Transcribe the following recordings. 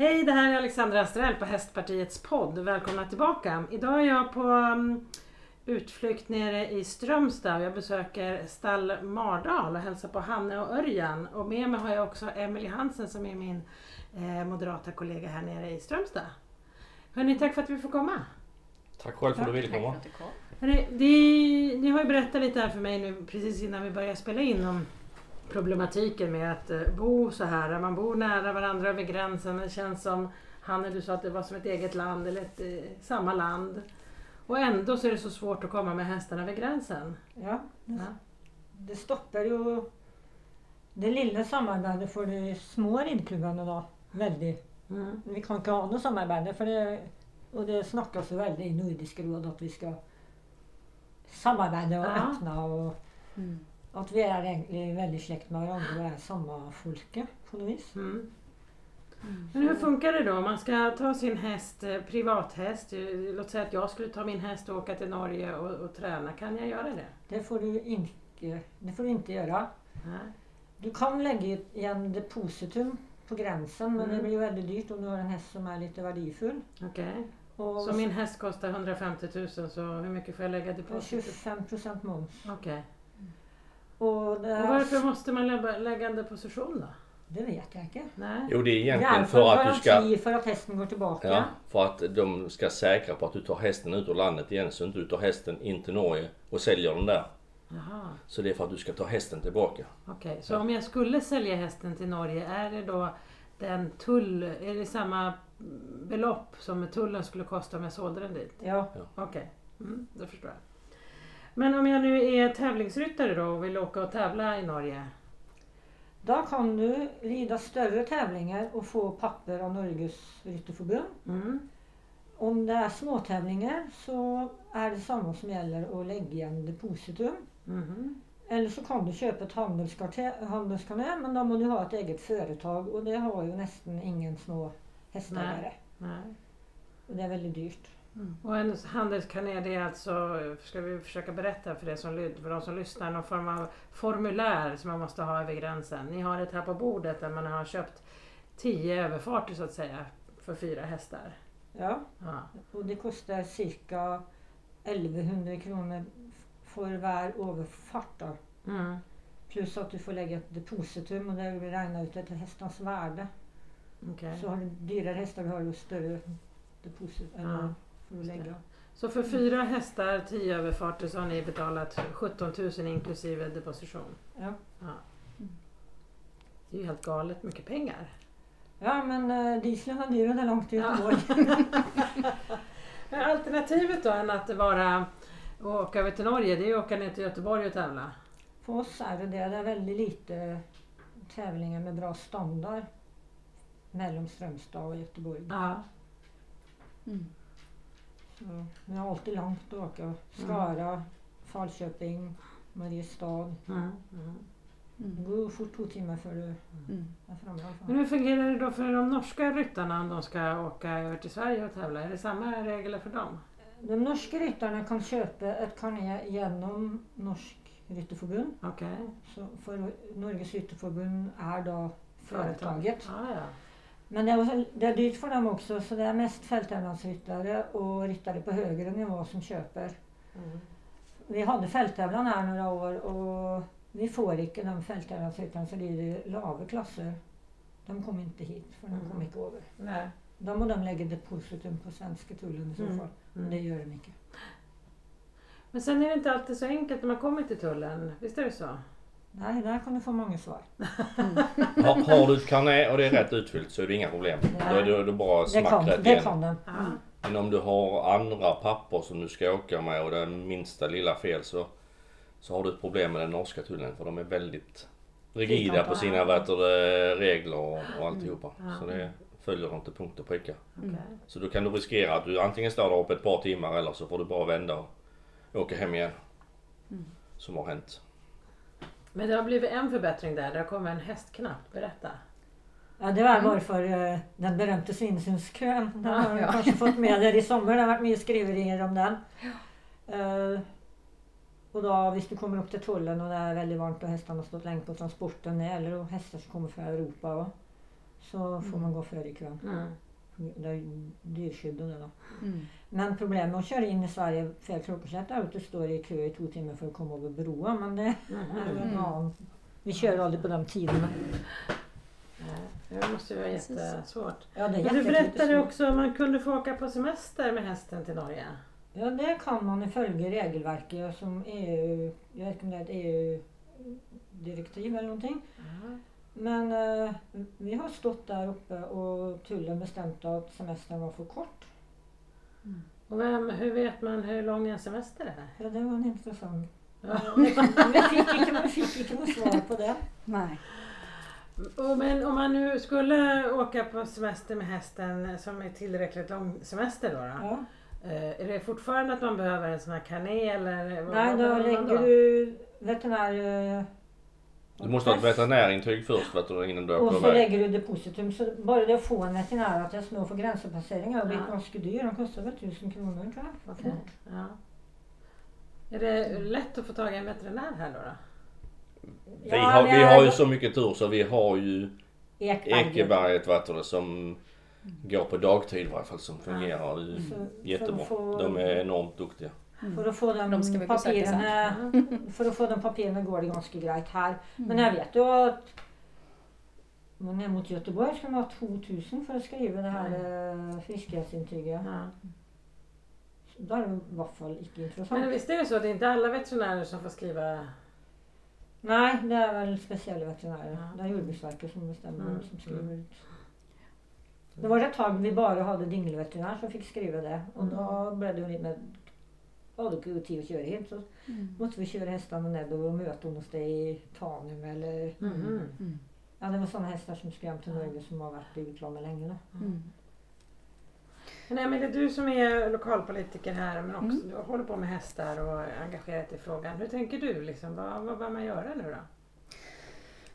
Hej, det här är Alexandra Astrell på Hästpartiets podd. Välkomna tillbaka. Idag är jag på um, utflykt nere i Strömstad. Jag besöker stall Mardal och hälsar på Hanne och Örjan. Och med mig har jag också Emelie Hansen som är min eh, moderata kollega här nere i Strömstad. Hörni, tack för att vi får komma. Tack själv för att du ville komma. Det, ni har ju berättat lite här för mig nu precis innan vi började spela in om problematiken med att eh, bo så här. Man bor nära varandra över gränsen. Det känns som, Hanne du sa att det var som ett eget land eller ett, eh, samma land. Och ändå så är det så svårt att komma med hästarna över gränsen. Ja, det, Ja. det stoppar ju det lilla samarbetet för de små ridklubbene da. Veldig. Mm. Vi kan ikke ha noe samarbeid, for det, og det snakkes jo veldig i Nordisk råd at vi skal samarbeide og Ja. åpne, og at vi er egentlig veldig slekt med hverandre og er samme folket på noe vis. Mm. Men hur funkar det då om man ska ta sin häst, eh, privathäst, eh, låt säga att jag skulle ta min häst och åka till Norge och, och träna, kan jag göra det? Det får du ikke, det får du gjøre. Nej. Du kan legge igjen depositum på grensen, men det Mm. blir jo veldig dyrt om du har en hest som litt verdifull. Okej. Og Så min häst kostar 150 000 så hur mycket får jag lägga det er deposit? 25 moms. Okej. Og det, Och varför måste man lägga, lägga en deposition då? det vet jeg ikke. Nej. Jo, det är Det egentligen för att du ska... garanti for at hesten går tilbake. Ja, för att de ska säkra på att du tar hästen ut ur landet igen så inte du tar hästen in till Norge och säljer den där. Jaha, Så det är för att du ska ta hästen tillbaka. okej. Så om jag skulle sälja hästen till Norge, är det då den tull, är det samma belopp som tullen skulle kosta om jag sålde den dit? Ja. Okej, mm, det förstår jag. Men om jag nu är tävlingsryttare då och vill åka och tävla i Norge? Da kan du ride større tävlinger og få papper av Norges Rytterforbund. Mm. Om det er småtävlinger, så er det samme som gjelder å legge igjen depositum. Mhm. Eller så kan du kjøpe et handelskarte- handelskarné, men da må du ha et eget foretak. Og det har jo nesten ingen små hesteeiere. Nej. Og det er veldig dyrt. Och en handelskanel det är alltså, ska vi försöka berätta för, det som, för de som lyssnar, någon form av formulär som man måste ha över gränsen. Ni har ett här på bordet där man har köpt tio överfarter så att säga för fyra hästar. Ja. Ja. Og det koster ca. 1100 kroner for hver overfart. da. Mm. Pluss at du får legge et depositum, og det blir regna ut etter hestenes verde. okej. Så har du dyrere hester, du har jo større depositum. Ja, får legge. Så för fyra hästar, tio överfarter så har ni betalat 17 000 inklusive deposition. Ja. Det är ju helt galet mycket pengar. ja, men uh, dieselen er dyr, og det er langt til Ja. Göteborg. Men alternativet då än att vara och åka över till Norge, det är ju att åka ner till Göteborg och tävla. For oss er det det. Det er veldig lite tävlinger med bra standard mellom Strømstad og Göteborg. Ja. Så vi har alltid langt å åke. Skara, Falköping, Mariestad. Mm. Mm. Det går fort to timer før du Mm. er framme. i alle fall. Men hur fungerar det då för de norska ryttarna om de ska åka över till Sverige och tävla? Är det samma regler för dem? De norske rytterne kan kjøpe et karné gjennom Norsk Rytterforbund. Okej. Så for Norges Rytterforbund er da foretaket. Ja, ja. Men det også, det er dyrt for dem også, så det er mest felttävlansryttere og ryttere på høyere nivå som kjøper. Mm. Vi hadde felttävlan her noen år, og vi får ikke de felttävlansrytterne som rider i lave klasser. De kom ikke hit, for de kom ikke over. Nej. Da må de legge depositum på svenske tullen i så Mm. fall. Men det gjør de ikke. Men sen är det inte alltid så enkelt när man kommer till tullen. Visst är det så? Nei, der kan du få mange svar. Har, har du ett karné och det är rätt utfyllt så är det inga problem. Då är det, det bara Det smack kan, rätt det igen. kan de. Ja. Men om du har andra papper som du ska åka med och det är minsta lilla fel så, så har du ett problem med den norska tullen för de är väldigt rigida på sina det, regler och, och alltihopa. Ja. Så det följer de till punkt och pricka. Okej. Så då kan du riskera att du antingen står där uppe ett par timmar eller så får du bara vända och åka hem igen. Som har hänt. Men det har blivit en förbättring där. Det har kommit en hästknapp. Berätta. Ja, det var bare for eh, den berømte Svinesundskøen. Den har du Ja. kanskje fått med dere i sommer. Det har vært mye skriverier om den. Eh, og da, hvis du kommer opp til Tullen og det er veldig varmt og hestene har stått lenge på transporten eller jo hester som kommer fra Europa òg, så får man gå före i kön. Mm. Det är dyrskydd och det då. Mm. Men problemet med att köra in i Sverige fel klockrsätt är att du står i kö i två timmar för att komma över broen. Men det en Mm. annan. Vi kör aldrig på de tiderna. Det måste ju vara jättesvårt. Ja, det är Men du berättade också att man kunde få åka på semester med hästen till Norge. Ja, det kan man ifölje regelverket som EU, jag vet inte om det är ett EU-direktiv eller någonting. Men eh, vi har stått där uppe och tullen bestämt att semestern var för kort. Och vem, hur vet man hur lång en semester är? Ja, det var en intressant. Ja. vi, fick inte, vi fick inte något svar på det. Nej. Och men om man nu skulle åka på semester med hästen som är tillräckligt lång semester då? då Ja. eh, är det fortfarande att man behöver en sån här kané eller? vad- Nej, vad då lägger du veterinär... Du måste ha ett veterinärintyg först vet du, innan du Och så lägger du depositum. Så bara det att få en veterinärattest med för gränspasseringar blir Ja. ganska dyr. De kostar väl tusen kronor tror jag. Okej, Ja. Är det lätt att få tag i en veterinär här då? då? Vi, Ja, har, det vi är- har ju så mycket tur så vi har ju Ekberget. Ekeberget vet du, som går på dagtid i varje fall som fungerar Så jättebra. Att De är enormt duktiga. för att få de De papirerna, för att få de papirerna går det ganska grejt här. Men Mm. jag vet ju att men ner mot Göteborg ska man ha 2000 för att skriva det här eh, friskhetsintyget. Ja. Då är det i alla fall icke intressant. Men visst är det så att det är inte alla veterinärer som får skriva? Nej, det är väl speciella veterinärer. Ja. Det är Jordbruksverket som bestämmer Mm, som skriver mm. ut. Det var ett tag vi bara hade dingelveterinär som fick skriva det och Mm. då blev det ju lite med hade inte tid att köra hit så Mm. måste vi köra hästarna ner och möta hos dig i Tanum eller Mhm. Mm. ja det var sådana hästar som hem till Norge som har varit i utlandet länge då. Mm. Nej, men det är du som är lokalpolitiker här men också Mm. du håller på med hästar och är engagerad i frågan. Hur tänker du? Liksom? Vad, vad bör man göra nu då?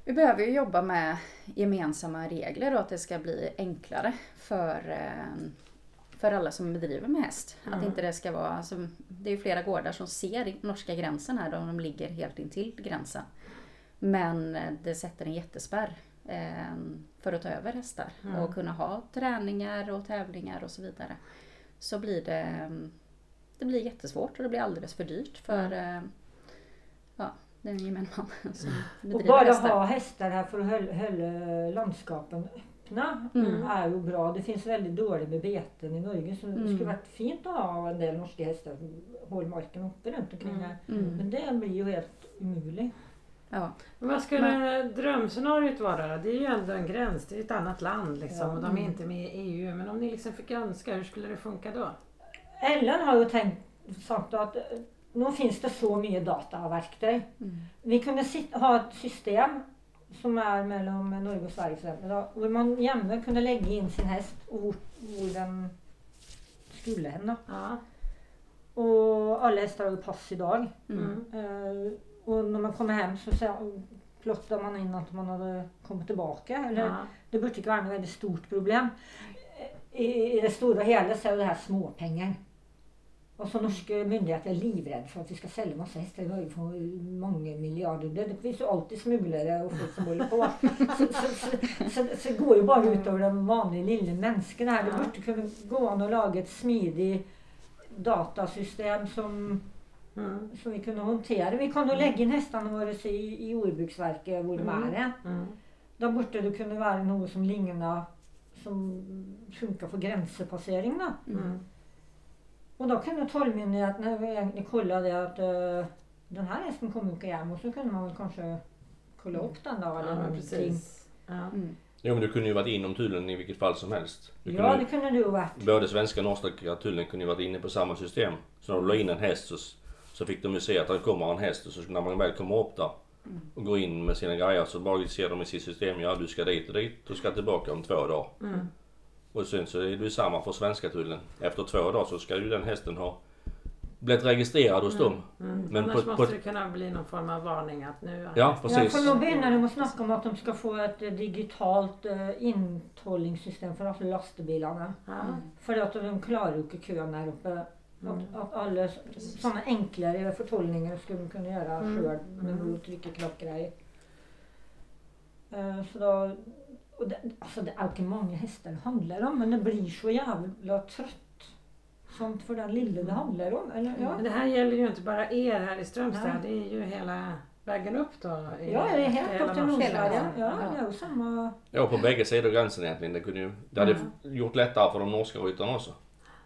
Vi behöver ju jobba med gemensamma regler och att det ska bli enklare för, eh, för alla som bedriver med häst. Att Mm. inte det ska vara, alltså, det är flera gårdar som ser norska gränsen här, de ligger helt intill gränsen. Men eh, det sätter en jättespärr eh, för att ta över hästar Mm. och kunna ha träningar och tävlingar och så vidare. Så blir det, eh, det blir jättesvårt och det blir alldeles för dyrt för eh, ja, den gemene man som Och bedriver bara hästar. ha hästar här för att hålla, hålla landskapen öppna Mm. är ju bra. Det finns väldigt dåligt med beten i Norge så det Mm. skulle varit fint att ha en del norska hästar som håller marken uppe runt omkring Mm. här. Mm. Men det blir ju helt umuligt. Ja. Men vad skulle drömscenariot vara? Det är ju ändå en gräns, det är ett annat land liksom Ja. och de är Mm. inte med i EU. Men om ni liksom fick önska, hur skulle det funka då? Ellen har ju tänkt, sagt att eh, nu finns det så mycket data och verktyg. Mm. Vi kunde ha ett system som är mellan Norge och Sverige exempel, hvor man hemma kunde lägga in sin häst och hvor, hvor den skulle hen. Ja. Och alla hästar har ju pass idag. Mm. Eh, och när man kommer hem så plottar man in att man hade kommit tillbaka. Eller, Ja. Det borde inte vara ett väldigt stort problem. I, I det stora hela så är det här småpengar. Och så norska myndigheter är livrädda för att vi ska sälja massa hästar i Norge för många miljarder. Det, det finns ju alltid smugglare och folk som håller på. Så, så, så, det går ju bara ut över den vanliga lilla människan här. Det Ja. borde kunna gå an att laga ett smidigt datasystem som som vi kunde hantera. Vi kunde lägga in hästarna våra i, i Jordbruksverket hvor de är. Mm. Där borta det kunde vara något som liknar som funkar för gränspassering. Då. Mm. Och då kunde tollmyndigheterna egentligen kolla det att uh, den här hästen kommer åka hem och så kunde man väl kanske kolla upp den då eller Ja, någonting. precis. Ja. Mm. Jo men du kunde ju varit inom tullen i vilket fall som helst. Du Ja, kunde, det kunde du ha varit. Både svenska och norska tullen kunde ju varit inne på samma system. Så när du la in en häst så, så fick de ju se att det kommer en häst och så när man väl kommer upp där och går in med sina grejer så bara ser de i sitt system, ja du ska dit och dit, du ska tillbaka om två dagar. Mm. Och sen så är det ju samma för svenska tullen. Efter två dagar så ska ju den hästen ha blivit registrerad hos dem. Mm. Men Annars på- måste på- det kunna bli någon form av varning att nu... Ja, Jag precis. får nog börja de måste snacka om att de ska få ett eh, digitalt uh, intollingssystem för alla lastbilarna. Ja. För att de klarar ju inte kön här uppe. Mm. Att, att alla sådana enklare förtollningar skulle man kunna göra Mm. själv med Mm. att trycka klockgrejer. Eh, Så då, och det, alltså det är inte många hästar det handlar om men det blir så jävla trött. Sånt för den lille det handlar om. Eller, ja. Men det här gäller ju inte bara er här i Strömstad, Nej. det är ju hela vägen upp då. i- ja, det är helt upp till gränsen. Ja, Ja. det är ju samma. Ja, på bägge sidor gränsen egentligen. Det, kunde ju, det hade Mm. gjort lättare för de norska ryttarna också.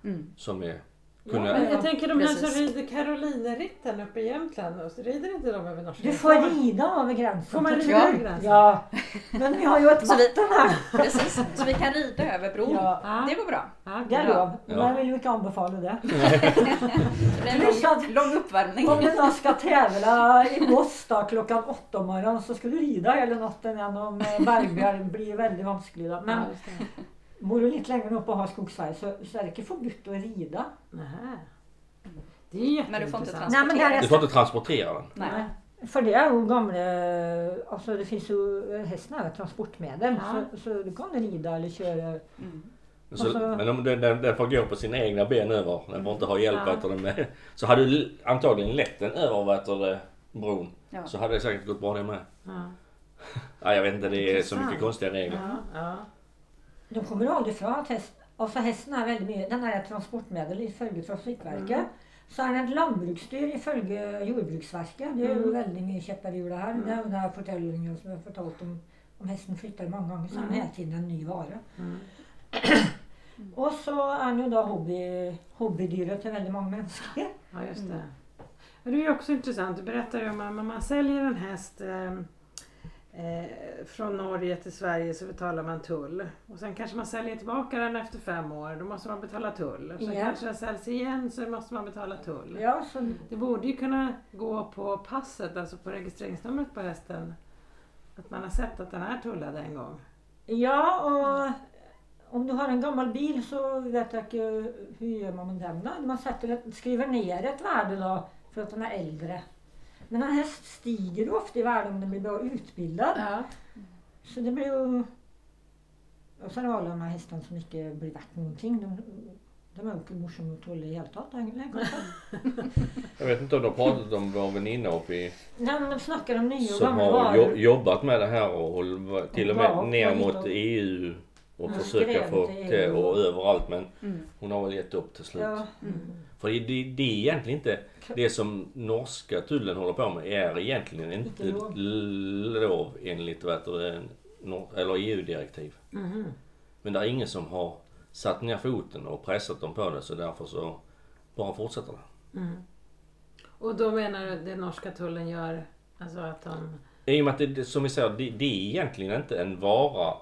Mm. Som är, Ja, Men jag tänker de här som rider Karolineritten uppe i Jämtland, och så rider inte de över norska Du får rida över gränsen. Får man rida över gränsen? Ja, men vi har ju ett Så vi- vatten här. Precis, så vi kan rida över bron. Ja, Ja, Det går bra. ja, det är bra. lov. Ja. Men jag vill ju inte anbefalla det. Det blir en lång, lång uppvärmning. Om du då ska tävla i då, klockan åtta om morgonen så ska du rida hela natten genom eh, Bergbjärn. Det blir väldigt vanskligt. Då. Men Ja, just det. Bor du lite längre upp och har skogsväg så, det inte förbjudet att rida. Nähä. Det är ju Men du får inte jätteintressant. Nej, men det är du får inte transportera den. Nej. För det är ju gamla, alltså det finns ju, hästen är ett transportmedel. Ja. Så, så du kan rida eller köra. Mm. Så, men om den, den, den får gå på sina egna ben över. Den får inte ha hjälp Ja. du, med. Så hade du antagligen lett den över du, bron. Ja. Så hade det säkert gått bra det med. Ja. Nej jag vet inte, det är så mycket konstiga regler. Ja, ja. De kommer aldrig ifrån att häst, alltså hästen är väldigt mycket, den är ett transportmedel ifølge Trafikverket. Mm. Så är den ett lantbruksdyr ifølge Jordbruksverket. Det är ju Mm. väldigt mycket käppar i hjulet här. Det är ju den här fortellingen som jag har fortalt om, om hästen flyttar många gånger så är den Mm. tiden en ny vara. Mm. Och så är den ju då hobby, hobbydyret till väldigt många människor. Ja, just det. Mm. Det är ju också intressant. Du berättade ju om att man säljer en häst eh, eh, från Norge till Sverige så betalar man tull. Och sen kanske man säljer tillbaka den efter fem år. Då måste man betala tull. Och sen Ja. kanske den säljs igen så måste man betala tull. Ja, så, Det borde ju kunna gå på passet, alltså på registreringsnumret på hästen. Att man har sett att den är tullad en gång. ja och om du har en gammal bil så vet jag inte hur gör man med den då? Man sätter, skriver ner ett värde då för att den är äldre. Men en häst stiger ju ofta i värde om den blir bra utbildad. Ja. Så det blir ju... Och sen har alla de här hästarna som inte blir värt någonting. De, de är ju inte morsamma att tåla i hela taget längre. Jag vet inte om har pratat om vår väninna uppe i Nej men de snackar om nya och som gamla har varor. jo, jobbat med det här och håller till och med Ja, ner mot lite- EU och Ja, försöka få EU. och överallt men Mm. hon har väl gett upp till slut. Ja. Mm. För det, det, det är egentligen inte det som norska tullen håller på med är egentligen inte lov. lov enligt vad det, eller EU-direktiv. Mhm. Men det är ingen som har satt ner foten och pressat dem på det så därför så bara fortsätter det. Mm. Och då menar du det norska tullen gör, alltså att de... I och med att det, det, som vi säger, det, det är egentligen inte en vara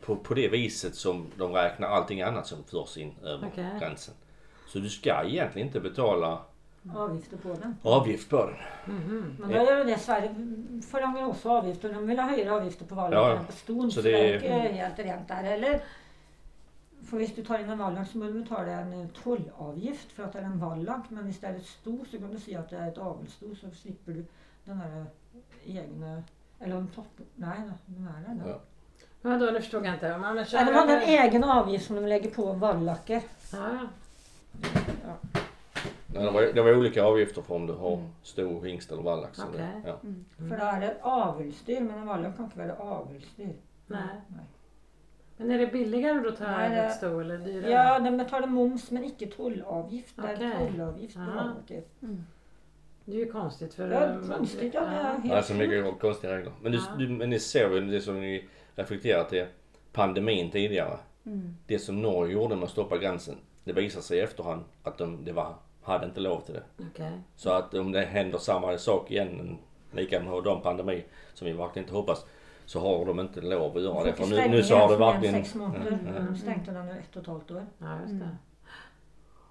på, på det viset som de räknar allting annat som förs in över Okej. gränsen. Så du ska egentligen inte betala Avgifter på den. avgift på den. Mhm. Men då gör det Sverige förlangar också avgifter. De vill ha högre avgifter på valet Ja, på ston. så det det är- är inte helt rent där. Eller för hvis du tar in en vallag så måste du betala en eh, tollavgift för att det är en vallag. Men om det är ett sto så kan du säga att det är ett avelssto så slipper du den här eh, egna eller en topp... Nej, den här är det. Ja. Men vadå, nu förstod jag inte. Man kör Ja, de har en egen avgift som de lägger på vallacker. Ja, ja. Nej, det, var, det var olika avgifter för om du har Mm. stor hingst eller vallax. Okej. Ja. Mm. För då är det ett avelsdyr men en vallack kan inte vara avelsdyr. Nej. Nej. Men är det billigare då att ta Nej, det- ett sto eller dyrare? Ja, de betalar moms men inte tollavgift. Det är Okej. tollavgift på. Mm. Det är ju konstigt för... Ja, konstigt, ja, det är helt- Det så mycket konstiga regler. Men, du, Ja. du, men ni ser väl det som ni reflekterat till pandemin tidigare. Mm. Det som Norge gjorde med att stoppa gränsen. Det visar sig i efterhand att de det var, hade inte lov till det. Okej. Så att om det händer samma sak igen, en likadan pandemi som vi verkligen inte hoppas. Så har de inte lov att göra det. För nu, nu så har det verkligen... Sex månader. Mm, De stängde den ett och ett halvt år. Ja, just Mm. det.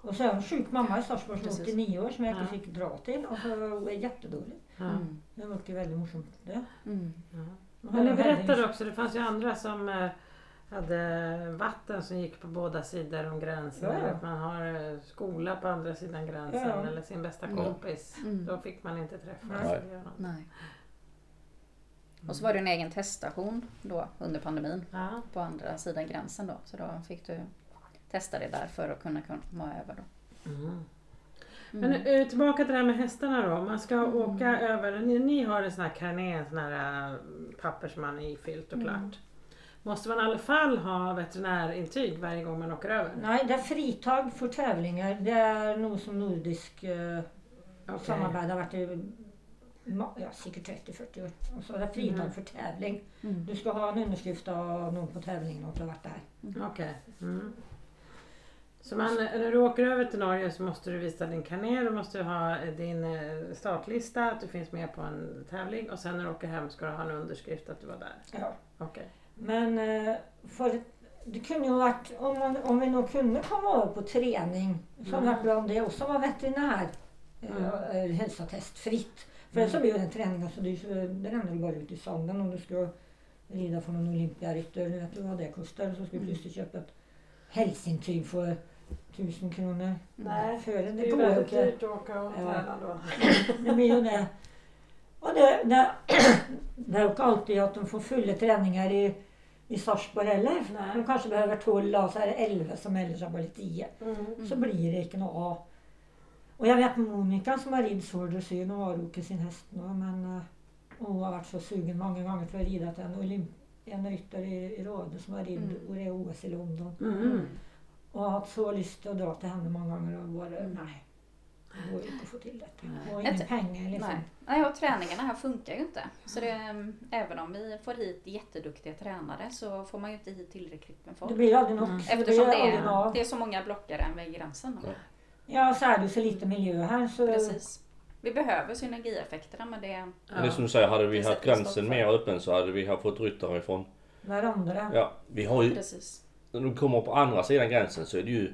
Och så är en sjuk mamma i Sarpsborg som är Precis. 89 år som jag inte Ja. fick dra till. Och så är jättedålig. Mm. Det var ju väldigt morsomt det. Mm. Ja. Men här- berättade också, det fanns ju andra som eh, hade vatten som gick på båda sidor om gränsen. Ja. Eller att man har eh, skola på andra sidan gränsen Ja. eller sin bästa Mm. kompis. Mm. Då fick man inte träffas. Nej. Nej. Och så var det en egen teststation då under pandemin Ja. på andra sidan gränsen då. Så då fick du testa det där för att kunna komma över då. Mm. Mm. Men eh, tillbaka till det här med hästarna då. Man ska åka över, ni, ni har en sån här karné, en sån här eh, papper som man är ifyllt och Mm. klart. Måste man i alla fall ha veterinärintyg varje gång man åker över? Nej, det är fritag för tävlingar. Det är nog som nordisk eh, Okej. samarbete har varit i ja, säkert 30-40 år. Och så är det fritag Mm. för tävling. Mm. Du ska ha en underskrift av någon på tävlingen och du har varit där. Okej. Mm. Så man, när du åker över till Norge så måste du visa din kaner, du måste ha din eh, startlista, att du finns med på en tävling och sen när du åker hem ska du ha en underskrift att du var där. Ja. Okej. Men eh, för det kunde ju varit, om, man, om vi nog kunde komma över på träning så det varit bra om det också var veterinär Mm. eh, eh, hälsotest fritt. För mm. så blir ju den träningen så är ju- det ränner ju bara ut i sanden om du ska rida för någon olympiarytter. Vet du vad det kostar? Så ska du plötsligt köpa ett hälsointyg för tusen kronor. Nej, Före Det det är väldigt inte. dyrt att åka och Ja. träna då. Det blir ju det. Och det, det, det är ju inte alltid att de får fulla träningar i, i Sarpsborg heller. Nej. De kanske behöver 12 och så är det 11 som melder sig lite 10. Mm. Så blir det inte något av. Och jag vet Monica som har ridit nu har hon inte sin häst nu men eh, hon har varit så sugen många gånger för att rida till en, olymp, en ryttare i, i Råde som har ridit Mm. och OS i London. Mm. Och har haft så lust att dra till henne många gånger och bara Mm. nej. Det går ju inte att få till detta. Har inga pengar liksom. Nej. Nej, och träningarna här funkar ju inte. Så det, mm, även om vi får hit jätteduktiga tränare så får man ju inte hit tillräckligt med Det folk. blir aldrig något. Mm. det Eftersom blir det något. är, det är så många blockare vid gränsen. Ja. Ja, så är det så lite miljö här så... Precis. Vi behöver synergieffekterna men det är... Men det är som du säger, hade vi Det haft gränsen mer öppen så hade vi haft fått ryttare ifrån. Varandra. Ja, vi har ju, Precis. När du kommer på andra sidan gränsen så är det ju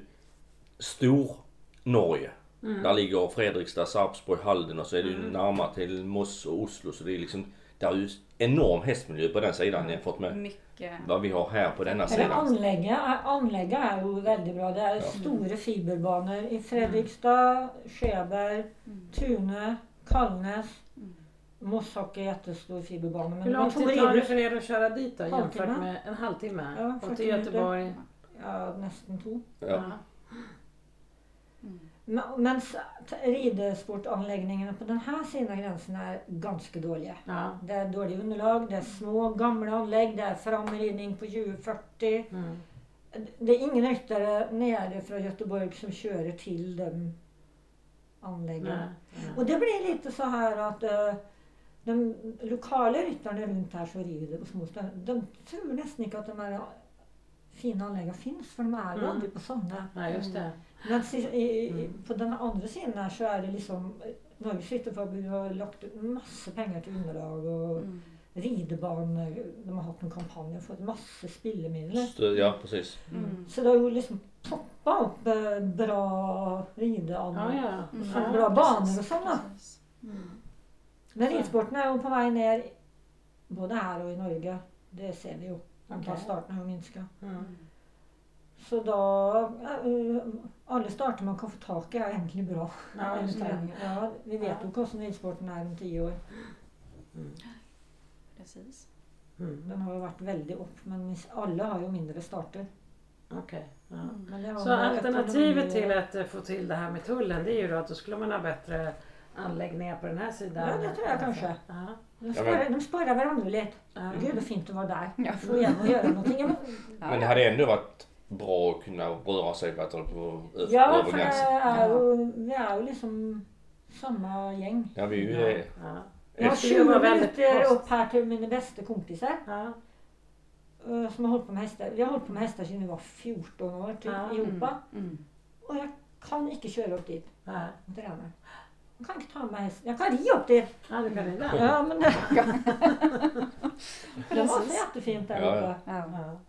stor Norge. Mm. Där ligger Fredrikstad, Sarpsborg, Halden och så är det ju närmare till Moss och Oslo. Så det är liksom, det är ju enorm hästmiljö på den sidan jämfört med Mycket. vad vi har här på denna sidan. anlägga, anlägga är ju väldigt bra. Det är stora fiberbanor i Fredrikstad, Sjöberg, Mm. Tune, Kallnäs. Mosshockey är jättestor fiberbana. Men Hur lång tid tar det för er att köra dit då jämfört med en halvtimme? Ja, och 40 till Göteborg? Ja, nästan två. Ja. Mm. Men, ridsportanläggningarna på den här sidan gränsen är ganska dåliga. Ja. Det är dåliga underlag, det är små gamla anlägg, det är framridning på 2040. Mm. Det är ingen ryttare nere från Göteborg som kör till de. Nej. Och det blir lite så här att eh, de lokala ryttarna runt här som rider på små ställen, de tror nästan inte att de här fina anläggen finns för de är ju Mm. aldrig på sådana. Nej, just det. Men i, i, Mm. på den andra sidan här så är det liksom Norges Ryttarförbund har lagt ut massor pengar till underlag och Mm. ridbanor. De har haft en kampanj och fått massor spillemedel. Så, ja, precis. Mm. Så det har ju liksom poppat upp eh, bra ridanor. Ja, ja. Mm. Bra banor och sådana. Precis. Mm. Men ridsporten är ju på väg ner både här och i Norge. Det ser vi ju. Antal Okej. starterna har minskat. Mm. Så då, äh, alla starter man kan få tag i är egentligen bra. Ja, ja, vi vet Ja. ju vad ridsporten är om tio år. Mm. Precis. Mm. Den har ju varit väldigt upp men alla har ju mindre starter. Okej. Ja. Mm. Men det har Så alternativet till att eh, få till det här med tullen det är ju då att då skulle man ha bättre anläggningar på den här sidan. Ja, det tror jag kanske. Ja. De Ja, sparar, men- de sparar varandra lite. Ja. Gud vad fint att vara där. Ja. Får gärna göra någonting. Ja, men- Ja, det hade ändå varit bra att kunna röra sig bättre på, ö- Ja, över för det gränsen. är ju, vi är ju liksom samma gäng. Ja, vi är ju Ja. det. Ja. Jag har skulle ju 20 vara väldigt minuter upp här till mina bästa kompisar. Ja. eh, Som har hållit på med hästar. Vi har hållit på med hästar sedan vi var 14 år typ, Ja. ihop. Mm. Och jag kan inte köra upp dit Ja. och träna. Jag kan inte ta med häst. Jag kan ri upp dit. ja, du kan rida. Ja, men det, det var så jättefint där Ja, uppe. Ja. Ja.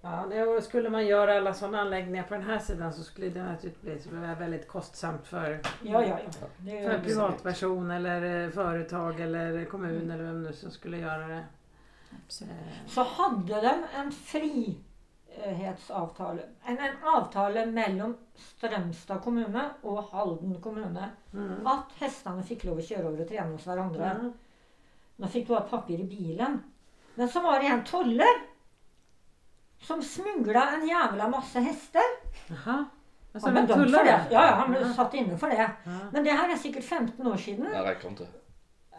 Ja, det- skulle man göra alla sådana anläggningar på den här sidan så skulle det naturligtvis bli väldigt kostsamt för, Ja, ja, ja. Det för privatperson eller eh, företag eller kommun eller vem nu som skulle göra det. Absolut. Så hade de en frihetsavtal, en, en avtal mellan Strömstad kommun och Halden kommun Mm. att hästarna fick lov att köra över och träna hos varandra. Ja. De fick då ha papper i bilen. Men så var det en toller som smugglade en jävla massa hästar. Jaha. Alltså Ja, men det. Ja, ja, han blev Ja. satt inne för det. Ja. Men det här är säkert 15 år sedan. Det räcker inte.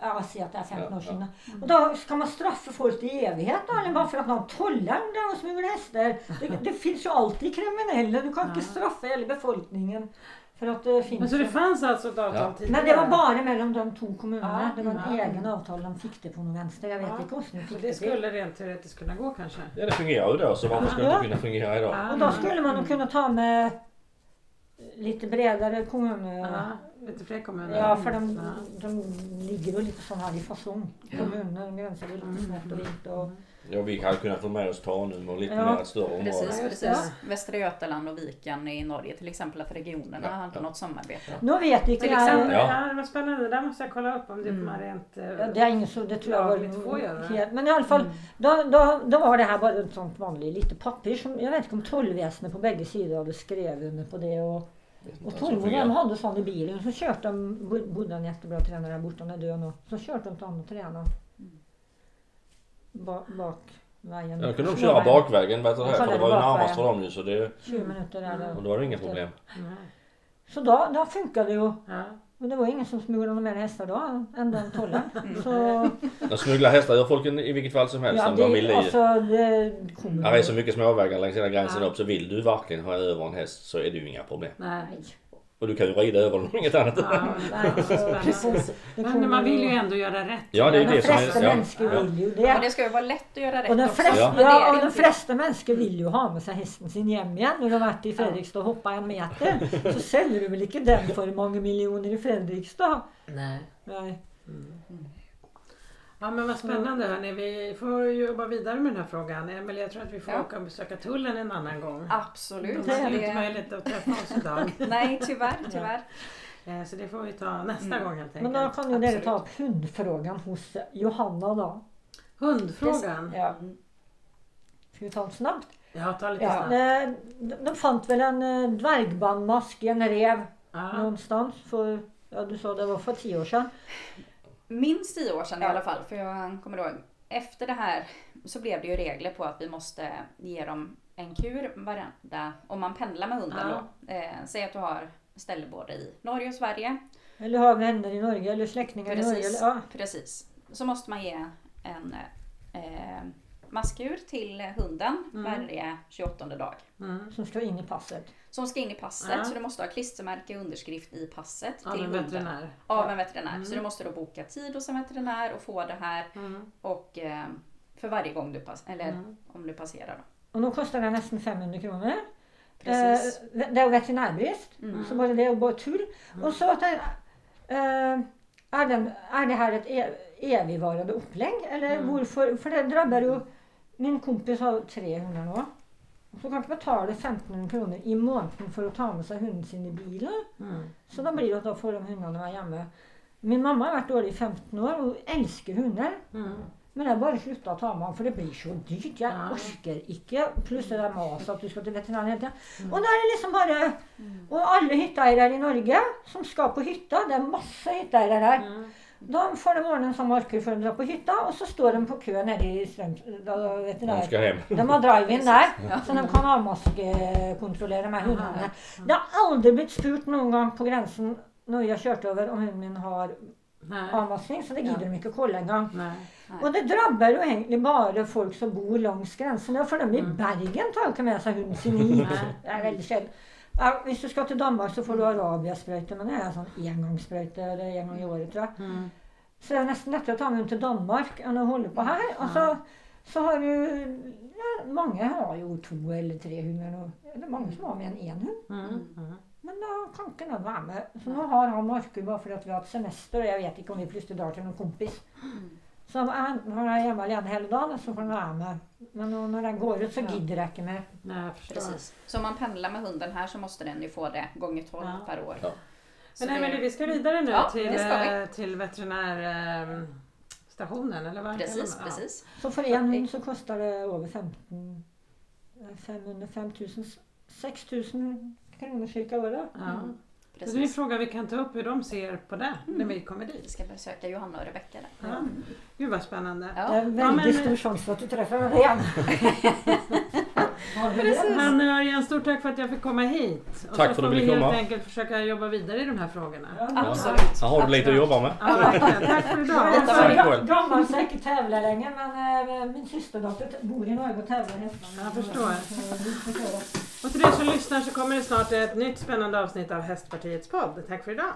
Ja, se att det är 15 Ja, år sedan. ja. Och då ska man straffa folk i evighet då? Eller bara för att någon tollar där och smugglar hästar? Det, det finns ju alltid kriminella. Du kan inte straffa hela befolkningen. För att det finns Men så det fanns alltså ett avtal Ja. tidigare? Men det var bara mellan de två kommunerna. Ja, Det var en ja. egen avtal. De fick det på någon vänster. Jag vet Ja. inte hur de fick det det skulle rent teoretiskt kunna gå kanske? Ja det fungerar ju då så varför ska det inte kunna fungera idag? Ja. Och då skulle man nog kunna ta med lite bredare kommuner. Ja, lite fler kommuner. Ja, för de, de ligger ju lite sån här i fasong. Kommuner gränsar ju lite snett och vitt. Och, Ja vi hade kunnat få med oss Tanum och lite Ja. mer ett större område. Precis, precis. Västra Götaland och Viken i Norge till exempel, att regionerna Ja, hade något samarbete. nu vet jag Till inte. exempel, Ja. ja. det var spännande. Det där måste jag kolla upp om det Mm. man rent... eh, Ja, det är inget så, det tror jag Lagligt får göra. var Men i alla fall, då, då, då var det här bara ett sånt vanligt lite papper som, jag vet inte om tollväsendet på bägge sidor hade skrivit under på det och, och tolvorna hade sån i bilen så körde de, bo- bodde en jättebra tränare där borta, han är död nu, så körde de till honom och tränade. Ba, bak vägen. Ja, då kunde de köra bakvägen vet du, här, för det var ju närmast för bakvägen. dem ju så det, 20 minuter där. och då var det inga problem. Nej. Så då, då funkade det ju. Ja. Och det var ingen som smugglade mer hästar då än den tollaren. Mm. Så, De smugglar hästar gör folk i vilket fall som helst ja, om de vill det, i. alltså, det kommer Här är så mycket småvägar längs hela gränsen Ja. upp så vill du verkligen ha över en häst så är det ju inga problem. Nej. Och du kan ju rida över den inget annat. Ja, men det. Det man vill ju ändå göra rätt. Ja, det är det som flesta är... Ja, människor ja. vill ju Och det. det ska ju vara lätt att göra rätt Och de också. flesta, det är ja, det och de flesta människor vill ju ha med sig hästen sin hem igen. När de har varit i Fredrikstad och hoppat en meter så säljer du väl inte den för många miljoner i Fredrikstad? Nej. Nej. Ja men vad spännande hörni. Vi får jobba vidare med den här frågan. Emelie jag tror att vi får Ja. åka och besöka tullen en annan gång. Absolut. Det är inte Det- möjligt att träffa oss idag. Nej, tyvärr, tyvärr. Eh, Så det får vi ta nästa Mm. gång helt Men då enkelt. kan ju dere ta upp hundfrågan hos Johanna då. Hundfrågan. Ja. Ska vi ta den snabbt? Ja, ta lite Ja. snabbt. eh, De, de fant väl en eh, dvärgbandmask i en rev Ja. någonstans för, ja du sa det var för tio år sedan. Minst tio år sedan i alla fall. För jag kommer ihåg, efter det här så blev det ju regler på att vi måste ge dem en kur varenda, om man pendlar med hunden Ja. då. Eh, säg att du har ställe både i Norge och Sverige. Eller har vänner i Norge eller släktingar i Norge. Precis. Eller, ja. Precis. Så måste man ge en eh, masskur till hunden Mm. varje 28 dag. Mm. Som ska in i passet. Som ska in i passet. Ja. Så du måste ha klistermärke och underskrift i passet Av till en hunden. veterinär. Av en veterinär. Mm. Så du måste då boka tid hos en veterinär och få det här. Mm. Och eh, för varje gång du passerar, eller Mm. om du passerar då. Och nu kostar det nästan 500 kronor. Precis. Eh, det är veterinärbrist. Mm. Så bara det är bara tull. Och så att det, eh, är, den, är det här ett e- evigvarande upplägg? Eller Mm. varför? För det drabbar ju... Min kompis har 300 nu. Och så kan man betala 1500 kronor i månaden för att ta med sig hunden sin i bilen. Mm. Så då blir det att då får de hundarna vara hemma. Min mamma har varit dålig i 15 år och älskar hundar. Mm. Men jag bara sluta ta med dem för det blir så dyrt. Ja. orkar icke. Plus det där maset att du ska till veterinären hela tiden. Mm. Och då är det liksom bara... Och alla hyttägare i Norge som ska på hytta, det är massa hyttägare här. De får de ordna som orkar för att dra på hytta och så står de på kö nere i Strömstad. De ska hem. De har drive-in där. Ja. Så de kan avmaskekontrollera de här Aha. hundarna. Det har aldrig blivit spurt någon gång på gränsen när jag kört över om hunden min har Nej. avmaskning. Så det gider Ja. de inte kolla en gång. Nej. Och det drabbar ju egentligen bara folk som bor längs gränserna. För de i Mm. Bergen tar inte med sig hunden sin hit. Nej. Det är väldigt sällan. Ja, hvis du ska till Danmark så får du arabiasprøyte, men det är en sån engångssprøyte. Det är en gång i året tror jag. Mm. Så det är nästan lättare att ta med hunden till Danmark än att hålla på här. Och så, så har du, ja, många har ju två eller tre hundar. Och, det är många som har än en hund. Mm. Mm. Men då kan inte någon vara med. Så nu har han Markus bara för att vi har haft semester och jag vet inte om vi plötsligt drar till någon kompis. Hemma alene hela dagen och så får han vara med. Men när den går ut så Ja. gider det inte mer. Nej. Precis. Så om man pendlar med hunden här så måste den ju få det gånger 12 Ja. per år. Ja. Men det- Emelie, vi ska vidare nu Ja, till, vi. eh, till veterinärstationen eller vad Precis, man- precis. Så för en hund så kostar det över 15, eh, 500, 5000, 6000 kronor cirka var det. Ja. ja. Så det är en precis. fråga vi kan ta upp hur de ser på det när Mm. vi kommer Vi dit. ska besöka Johanna och Rebecka där. Ja. Gud vad spännande. Det är Ja. en Ja, väldigt men- stor chans att du träffar henne igen. Vi och Örjan, stort tack för att jag fick komma hit. Och Tack så för får att du vi ville helt komma. enkelt försöka jobba vidare i de här frågorna. Ja, Absolut. Här har du lite att jobba med. Ja. Tack för idag. Jag så gammal så jag inte tävlar längre men äh, min systerdotter bor i Norge och tävlar hästar. Jag förstår. Och till er som lyssnar så kommer det snart ett nytt spännande avsnitt av Hästpartiets podd. Tack för idag.